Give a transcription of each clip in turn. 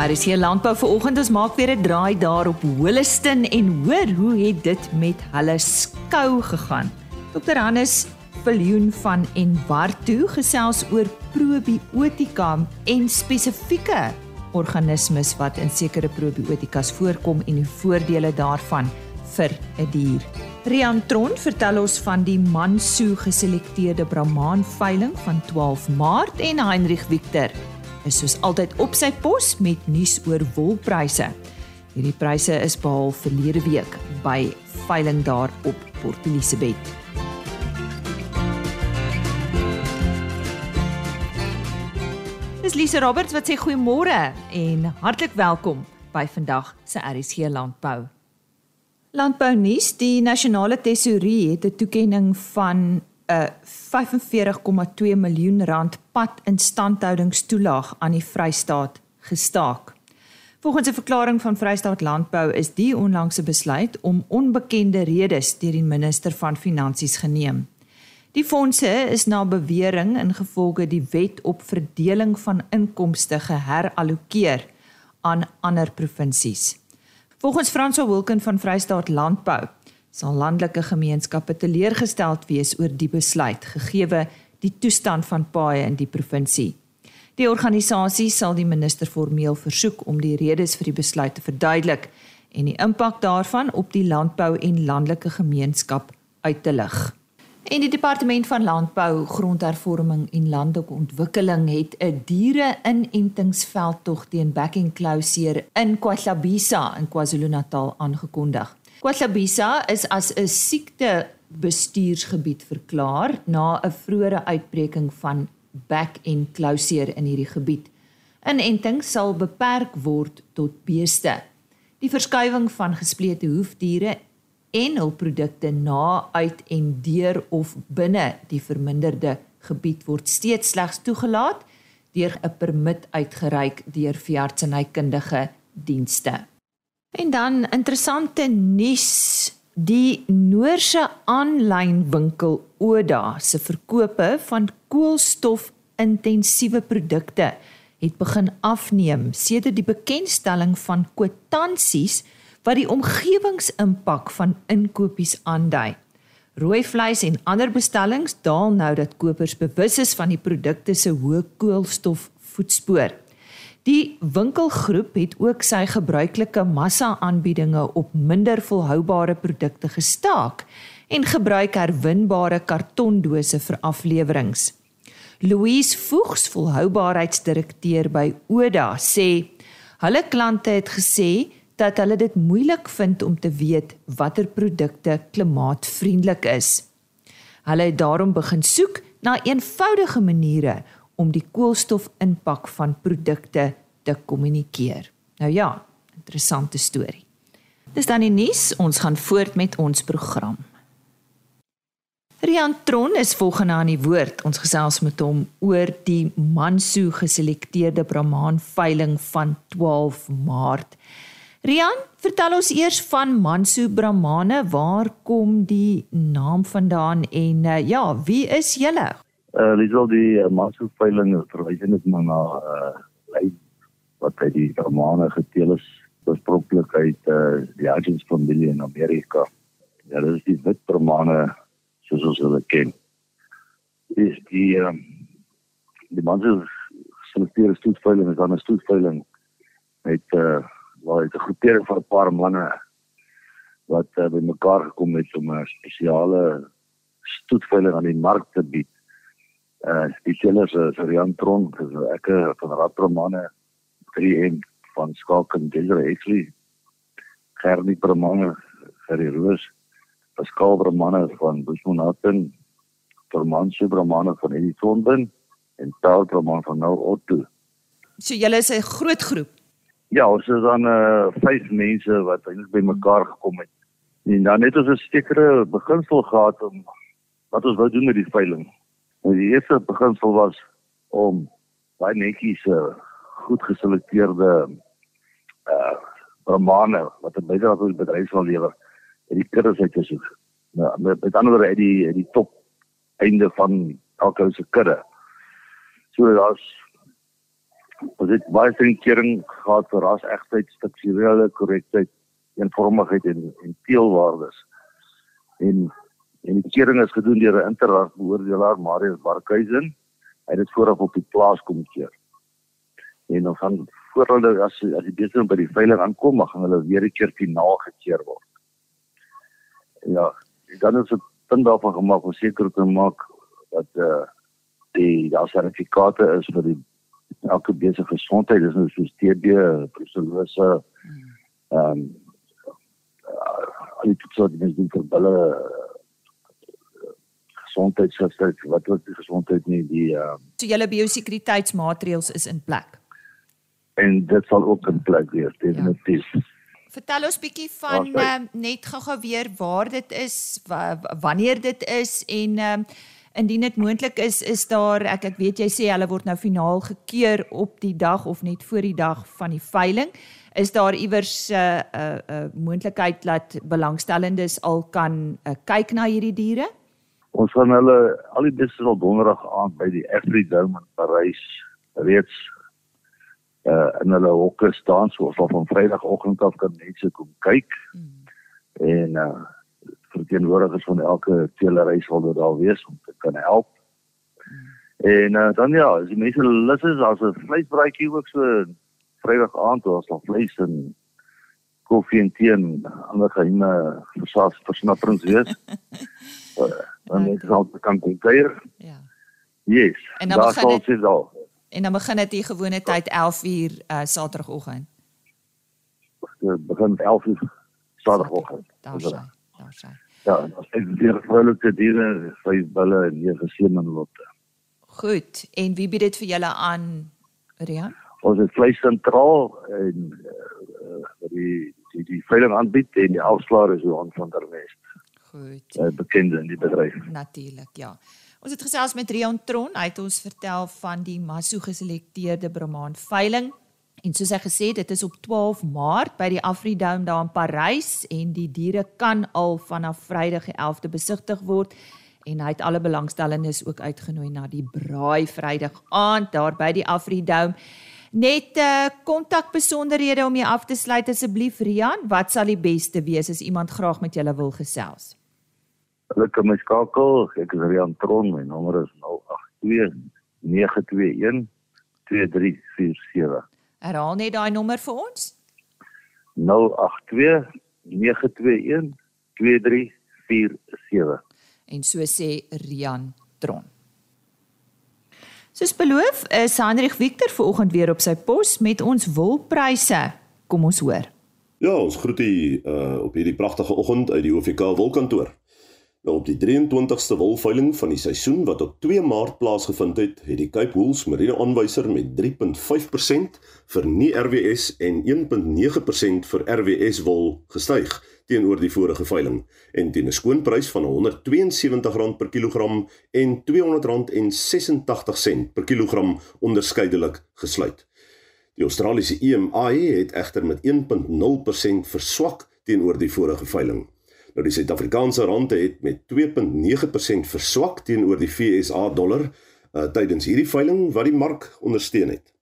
Paris hier landbou vanoggend ons maak weer 'n draai daar op Holliston en hoor hoe het dit met hulle skou gegaan. Dr. Hannes Viljoen van Enwarto gesels oor probiotika en spesifieke organismes wat in sekere probiotikas voorkom en die voordele daarvan vir 'n dier. Rian Tron vertel ons van die Mansu geselekteerde Brahman veiling van 12 Maart en Heinrich Victor is soos altyd op sy pos met nuus oor wolpryse. Hierdie pryse is behaal verlede week by veiling daar op Port Elizabeth. Dis Lise Roberts wat sê goeiemôre en hartlik welkom by vandag se RSG Landbou. Landbou nuus: Die nasionale tesourie het 'n toekenning van 'n 45,2 miljoen rand pad instandhoudingstoelaag aan die Vrystaat gestaak. Volgens 'n verklaring van Vrystaat Landbou is die onlangse besluit om onbekende redes deur die minister van Finansies geneem. Die fondse is na bewering ingevolge die wet op verdeling van inkomste geherallokeer aan ander provinsies. Volgens Franso Wilken van Vrystaat Landbou sal landelike gemeenskappe teleurgesteld wees oor die besluit gegeewe die toestand van paaie in die provinsie. Die organisasie sal die minister formeel versoek om die redes vir die besluit te verduidelik en die impak daarvan op die landbou en landelike gemeenskap uit te lig. En die departement van landbou, grondhervorming en landelike ontwikkeling het 'n diere-inentingsveldtog teen backing closure in KwaZulu-Natal in KwaZulu-Natal aangekondig. KwaZulu-Natal is as 'n siekte bestuursgebied verklaar na 'n vroeëre uitbreking van back en closure in hierdie gebied. Inenting sal beperk word tot beeste. Die verskuiwing van gesplete hoefdiere en hul produkte na uit en deur of binne die verminderde gebied word steeds slegs toegelaat deur 'n permit uitgereik deur veeartsenykundige dienste. En dan interessante nuus. Die Noorse aanlyn winkel Oda se verkope van koolstof-intensiewe produkte het begin afneem sedert die bekendstelling van kwitansies wat die omgewingsimpak van inkopies aandui. Rooi vleis en ander bestellings daal nou dat kopers bewus is van die produkte se hoë koolstofvoetspoor. Die winkelgroep het ook sy gebruikelike massa-aanbiedinge op minder volhoubare produkte gestaak en gebruik herwinbare kartondose vir afleweringe. Louise Voegs, volhoubaarheidsdirekteur by Oda, sê hulle klante het gesê dat hulle dit moeilik vind om te weet watter produkte klimaatvriendelik is. Hulle het daarom begin soek na eenvoudige maniere om die koolstofimpak van produkte te kommunikeer. Nou ja, interessante storie. Dis dan die nuus, ons gaan voort met ons program. Rian Tron is volgende aan die woord. Ons gesels met hom oor die Mansu geselekteerde Brahman veiling van 12 Maart. Rian, vertel ons eers van Mansu Brahmane, waar kom die naam vandaan en uh, ja, wie is julle? Uh dis al die uh, Mansu veiling verwys net maar na uh lei wat by die Romane geteel is oorspronklik uit uh die Agents familie in Amerika. Ja, dit is die wit Romane soos ons hulle ken. Dis die um, die Mansu selekteerde stoetveiling is dan 'n stoetveiling met uh waar dit 'n groepering van 'n paar manne wat uh, bymekaar gekom het om 'n spesiale stoetveiling aan die mark te bied uh die sellers is Rian Tron, ek van Radpromane 3M van Skalken Diller Exley. Gernie Promane vir die Roos. Pascal Promane van Bushmonaten. Forman Subramane van Edithonben en Taal Promane van Nou Otto. So julle is 'n groot groep. Ja, ons is dan uh vyf mense wat eintlik bymekaar gekom het. En dan het ons 'n sekere beginsel gehad om wat ons wou doen met die veiling. Nou die eerste beginsel was om baie netjies uh, goed geselekteerde uh romane wat 'n bydrae tot die bedryf sal lewer en die kuddes uit te soek. Nou met, met ander woorde uit die uit die top einde van elke se kudde. So daar's Ons het baie drinkering gehad vir ras egtheid, strukturele korrektheid, eenvormigheid en en teelwaardes. En en die kering is gedoen deur 'n interras beoordelaar Marius Barkhuizen. Hy het dit vooraf op die plaas kom keer. En dan gaan voor hulle as as die beeste by die veiling aankom, dan gaan hulle weer 'n keer finaal gekeer word. Ja, dan is dit punt daarvan gemaak om seker te maak dat eh uh, die daar sertifikate is vir die elke besige gesondheid dis nou soos TB, brucellose ehm um, al die soort dinge doen vir hulle gesondheidsgestel wat wat die gesondheid nie die um, so julle biosekuriteitsmaatreëls is in plek. En dit sal ook in plek wees definitief. Ja. Vertel ons bietjie van uh, net gou-gou weer waar dit is, wanneer dit is en uh, indien dit moontlik is, is daar ek ek weet jy sê hulle word nou finaal gekeur op die dag of net voor die dag van die veiling. Is daar iewers 'n uh, 'n uh, uh, moontlikheid dat belangstellendes al kan uh, kyk na hierdie diere? Ons gaan hulle al die dis op donderdag aand by die Afridome in Parys reeds uh in hulle hokke staan so of van Vrydagoggend af kan mense kom kyk. Mm. En uh verteenwoordigers van elke teelery sal dit daar wees om te kan help. Mm. En uh, dan ja, as die mense lus is, as 'n vleisbraaitjie ook so Vrydag aand of so vleis en koffie en tee en ander geheime versnapperings wees. uh, dan net sal kan kom kuier. Ja. Yes. En dan begin dit al. En dan begin dit die gewone tyd 11 uur uh, Saterdagoggend. Dit begin 11 uur Saterdagoggend. Daar sê. Daar sê. Ja, as ek die vrolike diere, vyf bulle en nege semenlotte. Goed. En wie bied dit vir julle aan, Rian? Ons het vleis sentraal en uh, die die die veiling aanbied en die afslaer is Johan van der West. Goed. Uh, bekende in die bedryf. Natuurlik, ja. Ons het gesels met Rian Tron. Hy het ons vertel van die Maso geselekteerde Brahman veiling. En soos hy gesê het, dit is op 12 Maart by die Afridome daar in Parys en die diere kan al vanaf Vrydag die 11de besigtig word en hy het alle belangstellendes ook uitgenooi na die braai Vrydag aand daar by die Afridome. Net uh kontak besonderhede om jy af te sluit asseblief Rian, wat sal die beste wees as iemand graag met julle wil gesels? Hulle kan my skakel. Ek is Rian Tron. My nommer is 082 921 2347. Herhaal net daai nommer vir ons. 082 921 2347. En so sê Rian Tron. Soos beloof, is Hendrik Victor vanoggend weer op sy pos met ons wolpryse. Kom ons hoor. Ja, ons groet u uh, op hierdie pragtige oggend uit die OVK wolkantoor. Nou op die 23ste wolveiling van die seisoen wat op 2 Maart plaasgevind het, het die Cape Wools Merino aanwyser met 3.5% vir nie RWS en 1.9% vir RWS wol gestyg teenoor die vorige veiling en teen 'n skoonprys van R172 per kilogram en R200.86 per kilogram onderskeidelik gesluit. Die Australiese EMI het egter met 1.0% verswak teenoor die vorige veiling. Nou die Suid-Afrikaanse rand het met 2.9% verswak teenoor die FSA dollar uh, tydens hierdie veiling wat die mark ondersteun het.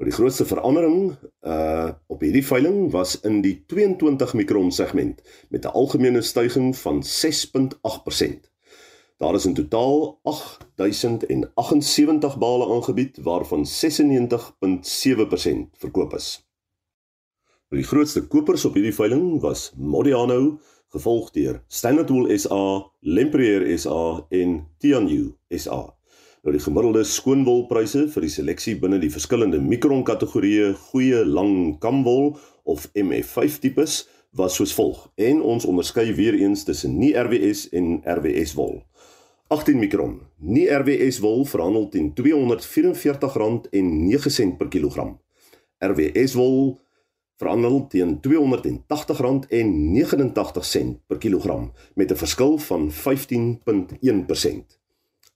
Nou die grootste verandering uh op hierdie veiling was in die 22 mikron segment met 'n algemene styging van 6.8%. Daar is in totaal 8078 bale aangebied waarvan 96.7% verkoop is. Nou die grootste kopers op hierdie veiling was Modiano gevolg deur Standard Wool SA, Lempriere SA en Tianyu SA. Nou die gemiddelde skoonwolpryse vir die seleksie binne die verskillende mikron kategorieë goeie lang kamwol of MF5 tipes was soos volg en ons onderskei weer eens tussen nie RWS en RWS wol. 18 mikron. Nie RWS wol verhandel teen R244.9 per kilogram. RWS wol verhandel teen R280.89 per kilogram met 'n verskil van 15.1%.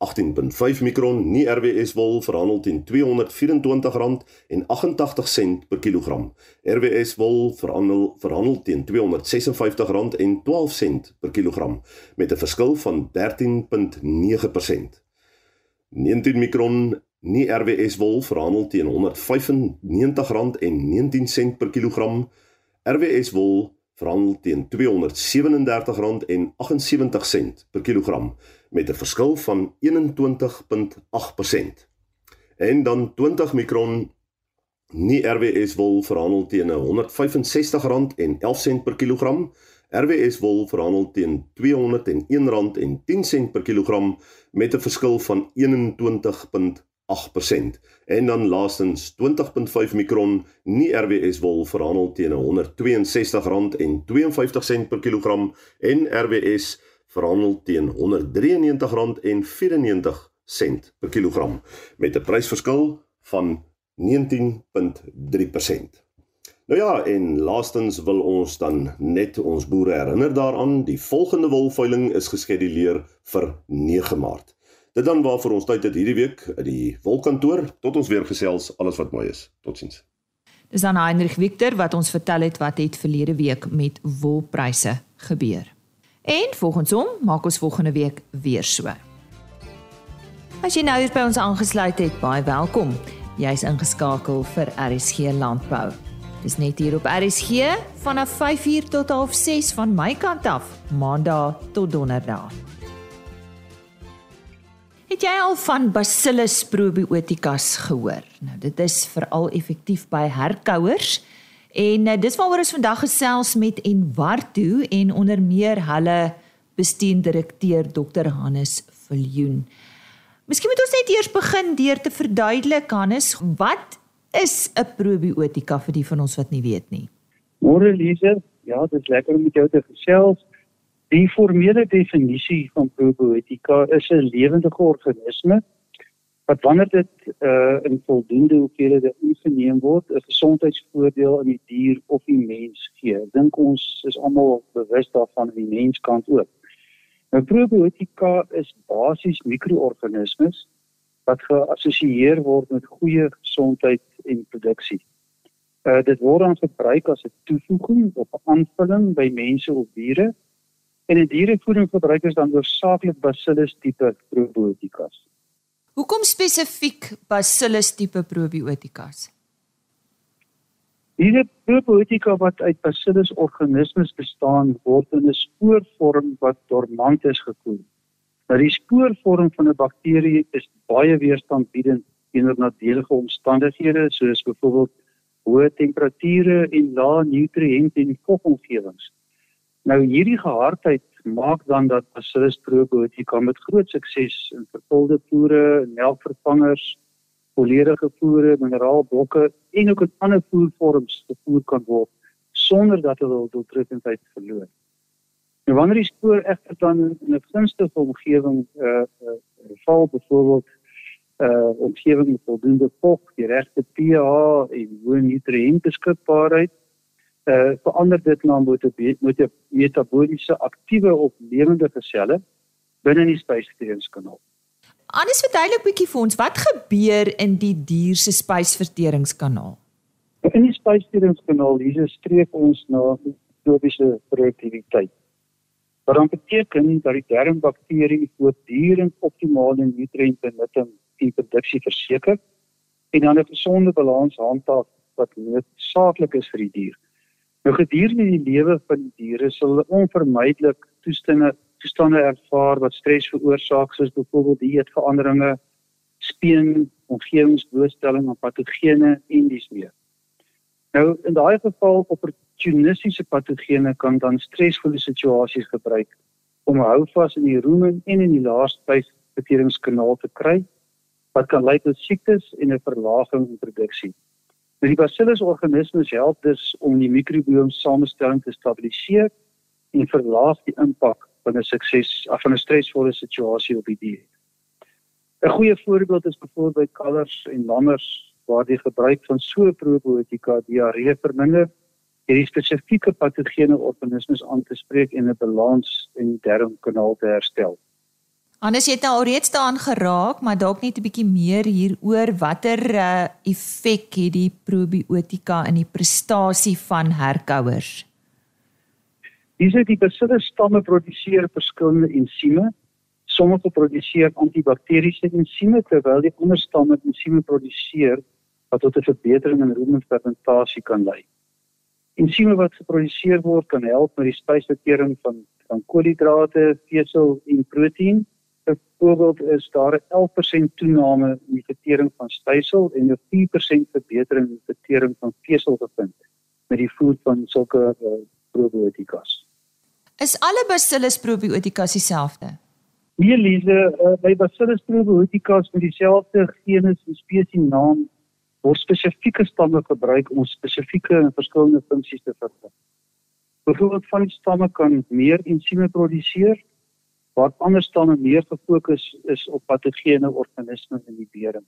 18.5 mikron nie RWS wol verhandel teen R224.88 per kilogram. RWS wol verhandel verhandel teen R256.12 per kilogram met 'n verskil van 13.9%. 19 mikron Nie RWS wol verhandel teen R195.19 per kilogram. RWS wol verhandel teen R237.78 per kilogram met 'n verskil van 21.8%. En dan 20 mikron nie RWS wol verhandel teen R165.11 per kilogram. RWS wol verhandel teen R201.10 per kilogram met 'n verskil van 21.8%. En dan laastens 20.5 mikron nie RWS wol verhandel teen R162.52 per kilogram en RWS verhandel teen R193.94 per kilogram met 'n prysverskil van 19.3%. Nou ja, en laastens wil ons dan net ons boere herinner daaraan, die volgende wolveiling is geskeduleer vir 9 Maart. Dit dan waarvoor ons tyd het hierdie week uit die wolkantoor tot ons weer gesels alles wat mooi is. Totsiens. Dis dan Heinrich Victor wat ons vertel het wat het verlede week met wolpryse gebeur. En volgens hom maak ons volgende week weer so. As jy nou hier by ons aangesluit het, baie welkom. Jy's ingeskakel vir RSG Landbou. Dis net hier op RSG vanaf 5uur tot 6 van my kant af, Maandag tot Donderdag. Het jy al van Bacillus probioticas gehoor? Nou dit is veral effektief by herkouers en uh, dis waaroor ons vandag gesels met Enwarto en onder meer hulle bestuurdirekteur Dr Hannes Viljoen. Miskien moet ons net eers begin deur te verduidelik Hannes, wat is 'n probiotika vir die van ons wat nie weet nie? Môre Lise, ja, dit is lekker om met jou te gesels. Die formele definisie van probiotika is 'n lewendige organisme wat wanneer dit uh, in voldoende hoeveelhede ingeneem word, 'n gesondheidsvoordeel aan die dier of die mens gee. Ek dink ons is almal bewus daarvan aan die menskant ook. Nou probiotika is basies mikroorganismes wat geassosieer word met goeie gesondheid en produksie. Uh dit word dan gebruik as 'n toevoeging of 'n aanvulling by mense of diere. En in dierevoeding gebruik ons dan hoofsaaklik Bacillus tipe probiotikas. Hoekom spesifiek Bacillus tipe probiotikas? Hierdie probiotika wat uit Bacillus organismes bestaan, word in 'n spoorvorm wat dormant is gekoel. Nou die spoorvorm van 'n bakterie is baie weerstandbiedend teenoor nadelige omstandighede soos byvoorbeeld hoë temperature en lae nutriënte en vogomgewings. Nou hierdie gehardheid maak dan dat Bacillus probiotika met groot sukses in vervulde voere, melkvervangers, volledige voere, mineraalblokke en ook in ander voervorms gevoer kan word sonder dat hulle hul doeltreffendheid verloor. Nou wanneer die spoor egter dan in 'n gunstige omgewing uh, uh val byvoorbeeld uh omgewing met voldoende vog, die regte pH en hoë nutriënte beskikbaarheid uh verander dit na metaboliese aktiewe of lewende selle binne die spysverteringskanaal. Anders verduidelik bietjie vir ons wat gebeur in die dier se spysverteringskanaal. In die spysverteringskanaal hier streef ons na mikrobiese produktiwiteit. Wat dan beteken dat die darmbakterie voortdurend optimale nutriënte nutting en produksie verseker en dan 'n gesonde balans handhaaf wat noodsaaklik is vir die dier. Nou gedurende die lewe van die diere sal hulle onvermydelik toestande toestande ervaar wat stres veroorsaak soos byvoorbeeld dieetveranderinge, speen, omgewingsblootstelling aan patogene en dis meer. Nou in daai geval opportunistiese patogene kan dan stresvolle situasies gebruik om houvas in die rumen en in die laaspysverteringskanaal te kry wat kan lei tot siektes en 'n verlaging in produksie. Nou die Bacillus organismes help dus om die mikrobiom samestelling te stabiliseer en verlaag die impak van 'n sukses of van 'n stresvolle situasie op die dier. 'n Goeie voorbeeld is byvoorbeeld kalvers en lammers waar die gebruik van so probiotika diarree verminder en die spesifieke patogene organismes aan te spreek en 'n balans in die darmkanaal te herstel. Anders jy het nou alreeds daaraan geraak, maar dalk net 'n bietjie meer hieroor watter uh, effek het die probiotika in die prestasie van herkouers? Hierse die bacillus stamme produseer verskillende ensieme Sommige produseer antibakteriese ensieme terwyl die ander stamme ensieme produseer wat tot 'n verbetering in rumenfermentasie kan lei. Ensieme wat geproduseer word kan help met die spysvertering van van koolhidrate, vesel en proteïen. Byvoorbeeld is daar 'n 11% toename in die vertering van spysel en 'n 4% verbetering in die vertering van vesel gevind met die voer van sulke uh, probiotikas. Is alle Bacillus probiotikas dieselfde? Nee, Lise, uh, by Bacillus probiotikas met dieselfde genus en spesies naam word spesifieke stamme gebruik om spesifieke en verskillende funksies te vervul. Byvoorbeeld van die stamme kan meer ensieme produseer waar ander stamme meer gefokus is op patogene organismes in die beding.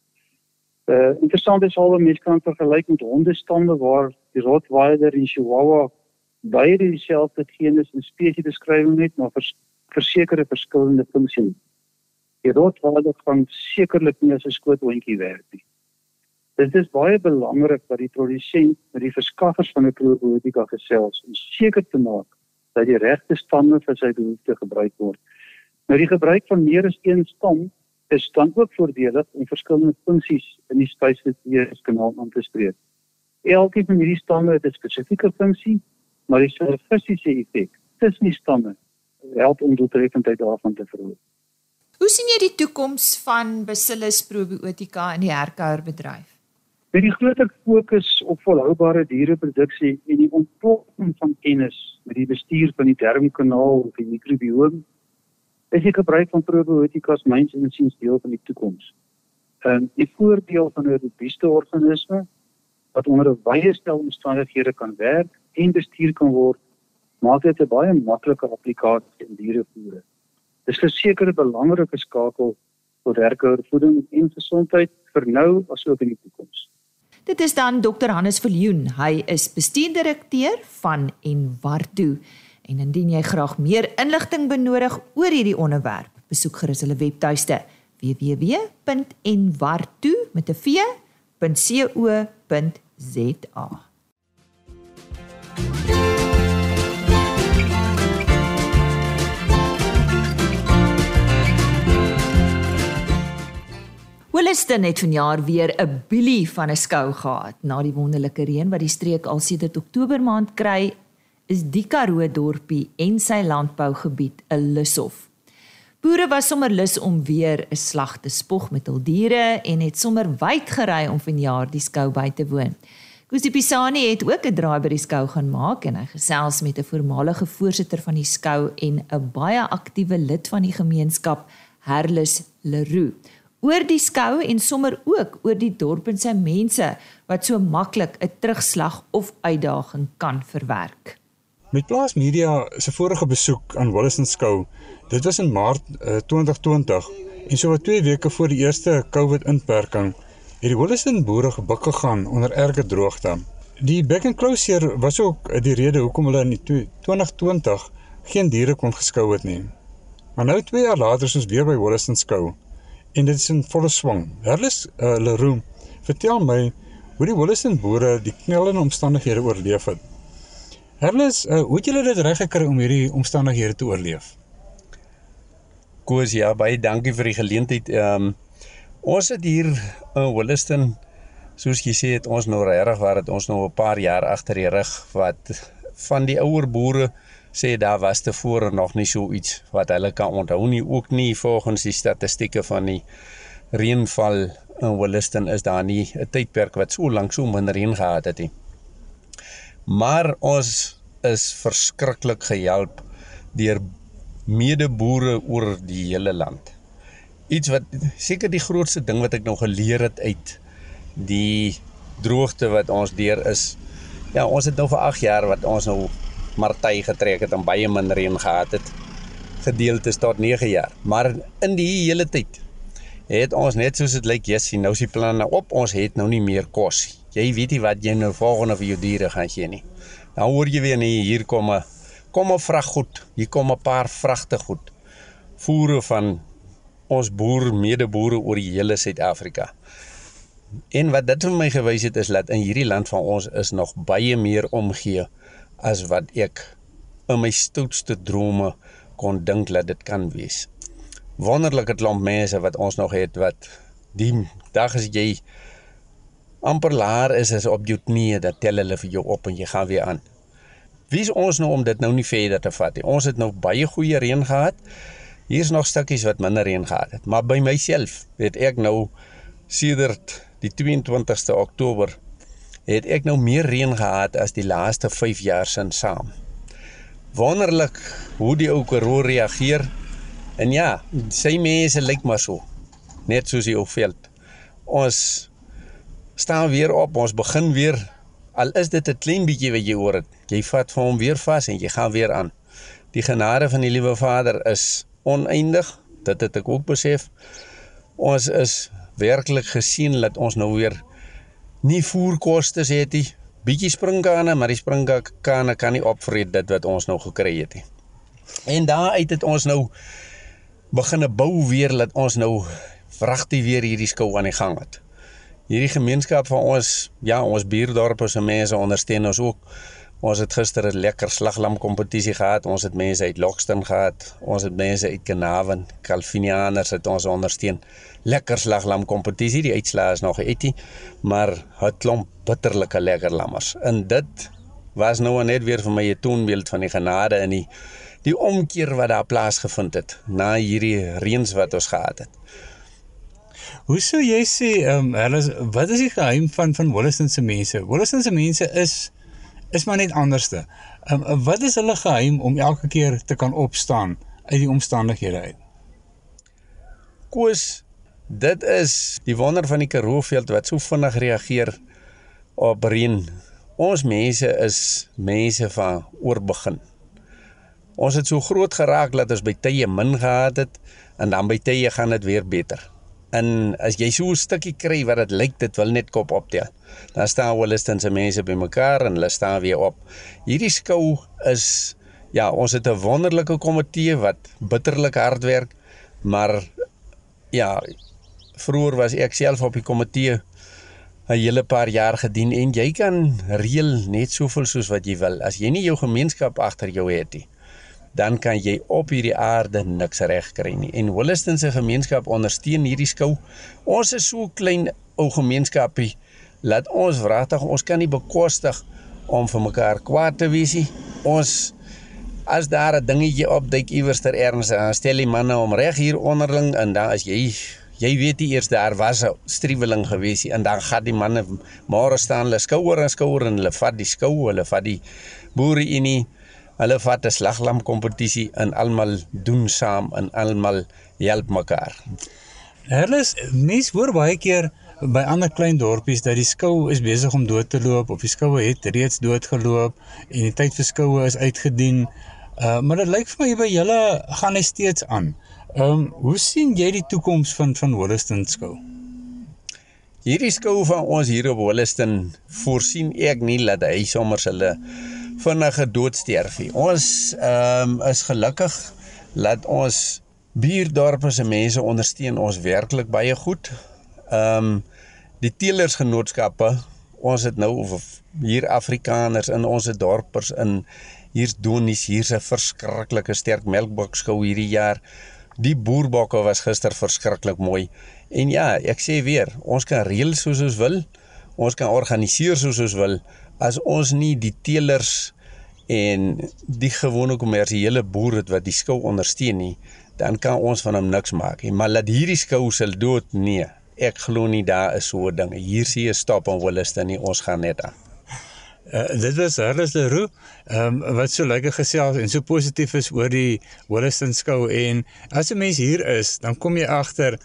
Uh interessant is alhoewel mense kan vergelyk met hondestamme waar die Rottweiler en Chihuahua beide dieselfde genus en spesies beskrywing het maar vers, versekerde verskillende funksies. Die Rottweiler kan sekerlik nie as 'n skoothondjie werk nie. Dit is baie belangrik dat die produsent met die verskaffers van 'n probiotika gesels om seker te maak dat die regte stamme vir sy behoefte gebruik word. Nou die gebruik van meer as een stam is dan ook voordelig om verskillende funksies in die spysverteringskanaal aan te spreek. Elke van hierdie stamme het 'n spesifieke funksie, maar die synergistiese effek tussen die stamme help om doeltreffendheid daarvan te verhoog. Hoe sien jy die toekoms van Bacillus probiotika in die herkouerbedryf? Met die groter fokus op volhoubare diereproduksie en die ontplooiing van kennis met die bestuur van die darmkanaal of die mikrobiom, is die gebruik van probiotikas myns en siens deel van die toekoms. En die voordeel van 'n robuuste organisme wat onder 'n wye stel omstandighede kan werk en bestuur kan word, maak dit 'n baie maklike applikasie in dierevoer. Dit is verseker 'n belangrike skakel vir werkouervoeding en gesondheid vir nou asook in die toekoms. Dit is dan Dr Hannes Viljoen. Hy is bestuurdirekteur van Enwarto. En indien jy graag meer inligting benodig oor hierdie onderwerp, besoek gerus hulle webtuiste www.enwarto.co.za. Williston het vanjaar weer 'n bilie van 'n skou gehad. Na die wonderlike reën wat die streek al sedert Oktober maand kry, is die Karoo dorpie en sy landbougebied 'n lushof. Boere was sommer lus om weer 'n slag te spog met hul diere en het sommer wyd gery om vanjaar die skou by te woon. Kusi Pisani het ook 'n draai by die skou gaan maak en hy gesels met 'n voormalige voorsitter van die skou en 'n baie aktiewe lid van die gemeenskap, Herlus Leroux oor die skou en sommer ook oor die dorp en sy mense wat so maklik 'n terugslag of uitdaging kan verwerk. Met Plaas Media se vorige besoek aan Wolliston skou, dit was in Maart uh, 2020 en so wat 2 weke voor die eerste COVID-inperking, het die Wolliston boere gebuk gegaan onder erge droogte. Die back and closure was ook die rede hoekom hulle in 2020 geen diere kon geskou het nie. Maar nou 2 jaar later is ons weer by Wolliston skou en dit is in volle swang. Herles uh, Leroux vertel my hoe die Williston boere die knellende omstandighede oorleef het. Herles, uh, hoe het julle dit reg gekry om hierdie omstandighede te oorleef? Koos ja, baie dankie vir die geleentheid. Ehm um, ons het hier in Williston soos jy sê het ons nou regtig waar het ons nou 'n paar jaar agter die rug wat van die ouer boere sê daar was tevore nog nie so iets wat hulle kan onthou nie ook nie volgens die statistieke van die reënval in Williston is daar nie 'n tydperk wat so lank so min reën gehad het nie. Maar ons is verskriklik gehelp deur medeboere oor die hele land. Iets wat seker die grootste ding wat ek nou geleer het uit die droogte wat ons deur is. Ja, ons het nou vir 8 jaar wat ons nou Martay getrek het en baie min reën gehad het. Gedeeltes tot 9 jaar. Maar in die hele tyd het ons net soos dit lyk, yes, nou is die planne op. Ons het nou nie meer kos. Jy weet nie wat jy nou volgende vir jou diere gaan gee nie. Nou hoor jy weer nie hier kom 'n kom 'n vrag goed. Hier kom 'n paar vragte goed. Voere van ons boer medeboere oor die hele Suid-Afrika. En wat dit vir my gewys het is dat in hierdie land van ons is nog baie meer omgee as wat ek in my stoutste drome kon dink dat dit kan wees. wonderlike klomp mense wat ons nog het wat die dag as jy amper laer is as op jou knieë dat tel hulle vir jou op en jy gaan weer aan. Wie is ons nou om dit nou nie verder te vat nie? Ons het nou baie goeie reën gehad. Hier's nog stukkies wat minder reën gehad het, maar by myself het ek nou sedert die 22ste Oktober het ek nou meer reën gehad as die laaste 5 jaar sin saam. Wonderlik hoe die ou Karoo reageer. En ja, sy mense lyk maar so. Net soos die ou veld. Ons staan weer op, ons begin weer al is dit 'n klein bietjie wat jy hoor het. Jy vat vir hom weer vas en jy gaan weer aan. Die genade van die liewe Vader is oneindig. Dit het ek ook besef. Ons is werklik gesien dat ons nou weer nie voerkoste het nie. Bietjie springkane, maar die springkane kan nie opvreet dit wat ons nou gekry het nie. En daaruit het ons nou begine bou weer dat ons nou vragtig weer hierdie skou aan die gang het. Hierdie gemeenskap van ons, ja, ons buurdorpe se mense ondersteun ons ook. Ons het gister 'n lekker slaglam kompetisie gehad. Ons het mense uit Lockston gehad. Ons het mense uit Kenawen, Calvinianers het ons ondersteun lekker slaglam kompetisie. Die uitslae is nog etie, maar het klomp bitterlike lekker lammers. En dit was nou net weer vir my 'n toonbeeld van die genade in die die omkeer wat daar plaasgevind het na hierdie reëns wat ons gehad het. Hoe sou jy sê, ehm um, wat is die geheim van van Wollaston se mense? Wollaston se mense is is maar net anderste. Ehm um, wat is hulle geheim om elke keer te kan opstaan uit die omstandighede uit? Koos Dit is die wonder van die Karooveld wat so vinnig reageer op reën. Ons mense is mense van oorbegin. Ons het so groot geraak dat ons by tye min gehad het en dan by tye gaan dit weer beter. En as jy so 'n stukkie kry wat dit lyk dit wil net kop optel. Dan staan Williston se mense bymekaar en hulle staan weer op. Hierdie skou is ja, ons het 'n wonderlike komitee wat bitterlik hard werk, maar ja, vroeër was ek self op die komitee 'n hele paar jaar gedien en jy kan reël net soveel soos wat jy wil. As jy nie jou gemeenskap agter jou het nie, dan kan jy op hierdie aarde niks reg kry nie. En Williston se gemeenskap ondersteun hierdie skou. Ons is so klein ou gemeenskapie laat ons wragtig ons kan nie bekostig om vir mekaar kwaad te wees nie. Ons as daar 'n dingetjie opduik iewers ter erns, stel die manne om reg hier onderling en dan as jy jy weet nie eers daar was 'n striweling gewees en dan gaan die manne môre staan hulle skouer aan skouer en hulle vat die skou, hulle vat die boere in nie. Hulle vat 'n slaglam kompetisie en almal doen saam en almal help mekaar. Herles, mens hoor baie keer by ander klein dorpies dat die skou is besig om dood te loop of die skoue het reeds doodgeloop en die tyd vir skoue is uitgedien. Uh maar dit lyk vir my by julle gaan hy steeds aan. Ehm, um, hoe sien jy die toekoms van van Holliston skou? Hierdie skou van ons hier op Holliston voorsien ek nie dat hy sommer hulle vinnige dood sterf nie. Ons ehm um, is gelukkig dat ons buurdorpe se mense ondersteun ons werklik baie goed. Ehm um, die teelersgenootskappe, ons het nou hier Afrikaners in ons dorpers in hier's donies, hier's 'n verskriklike sterk melkbokskou hierdie jaar. Die boerbokke was gister verskriklik mooi. En ja, ek sê weer, ons kan reël soos ons wil. Ons kan organiseer soos ons wil as ons nie die teelers en die gewone kommersiële boere wat die skou ondersteun nie, dan kan ons van hom niks maak nie. Maar laat hierdie skou sal dood nee. Ek glo nie daar is so 'n ding. Hier sien jy stop en Williste nie, ons gaan net aan. Uh, dit was Harris Leroux, ehm um, wat so lekker gesels en so positief is oor die Wollaston skou en as 'n mens hier is, dan kom jy agter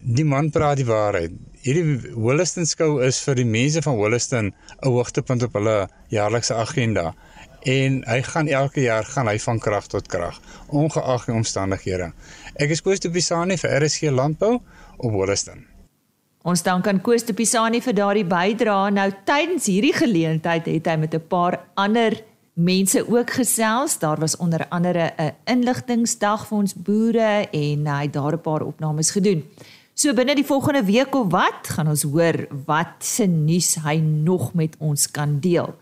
die man praat die waarheid. Hierdie Wollaston skou is vir die mense van Wollaston 'n hoogtepunt op hulle jaarlikse agenda en hy gaan elke jaar gaan hy van krag tot krag ongeag die omstandighede. Ek is Koos de Pisani vir RSG Landbou op Wollaston. Ons dank aan Koos de Pisani vir daardie bydrae. Nou tydens hierdie geleentheid het hy met 'n paar ander mense ook gesels. Daar was onder andere 'n inligtingsdag vir ons boere en hy het daar 'n paar opnames gedoen. So binne die volgende week of wat gaan ons hoor wat se nuus hy nog met ons kan deel.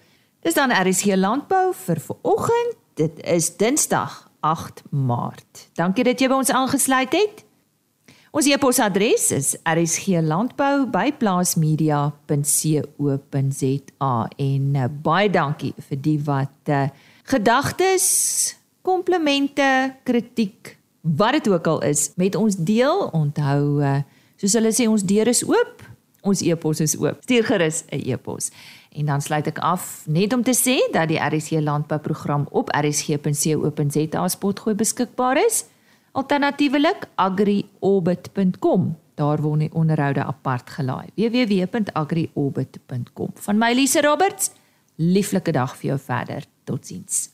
Dis dan RSG Landbou vir vanoggend. Dit is Dinsdag 8 Maart. Dankie dat jy by ons aangesluit het. Ons e-posadres is rsglandbou@plaasmedia.co.za en uh, baie dankie vir die wat uh, gedagtes, komplimente, kritiek, wat dit ook al is met ons deel. Onthou uh, soos hulle sê ons deur is oop, ons e-pos is oop. Stuur gerus 'n e-pos. En dan sluit ek af net om te sê dat die RSG landbouprogram op rsg.co.za spotgooi beskikbaar is. Alternatiefelik agriorbit.com. Daar word die onderhoude apart gelaai. www.agriorbit.com. Van my Lise Roberts. Lieflike dag vir jou verder. Totsiens.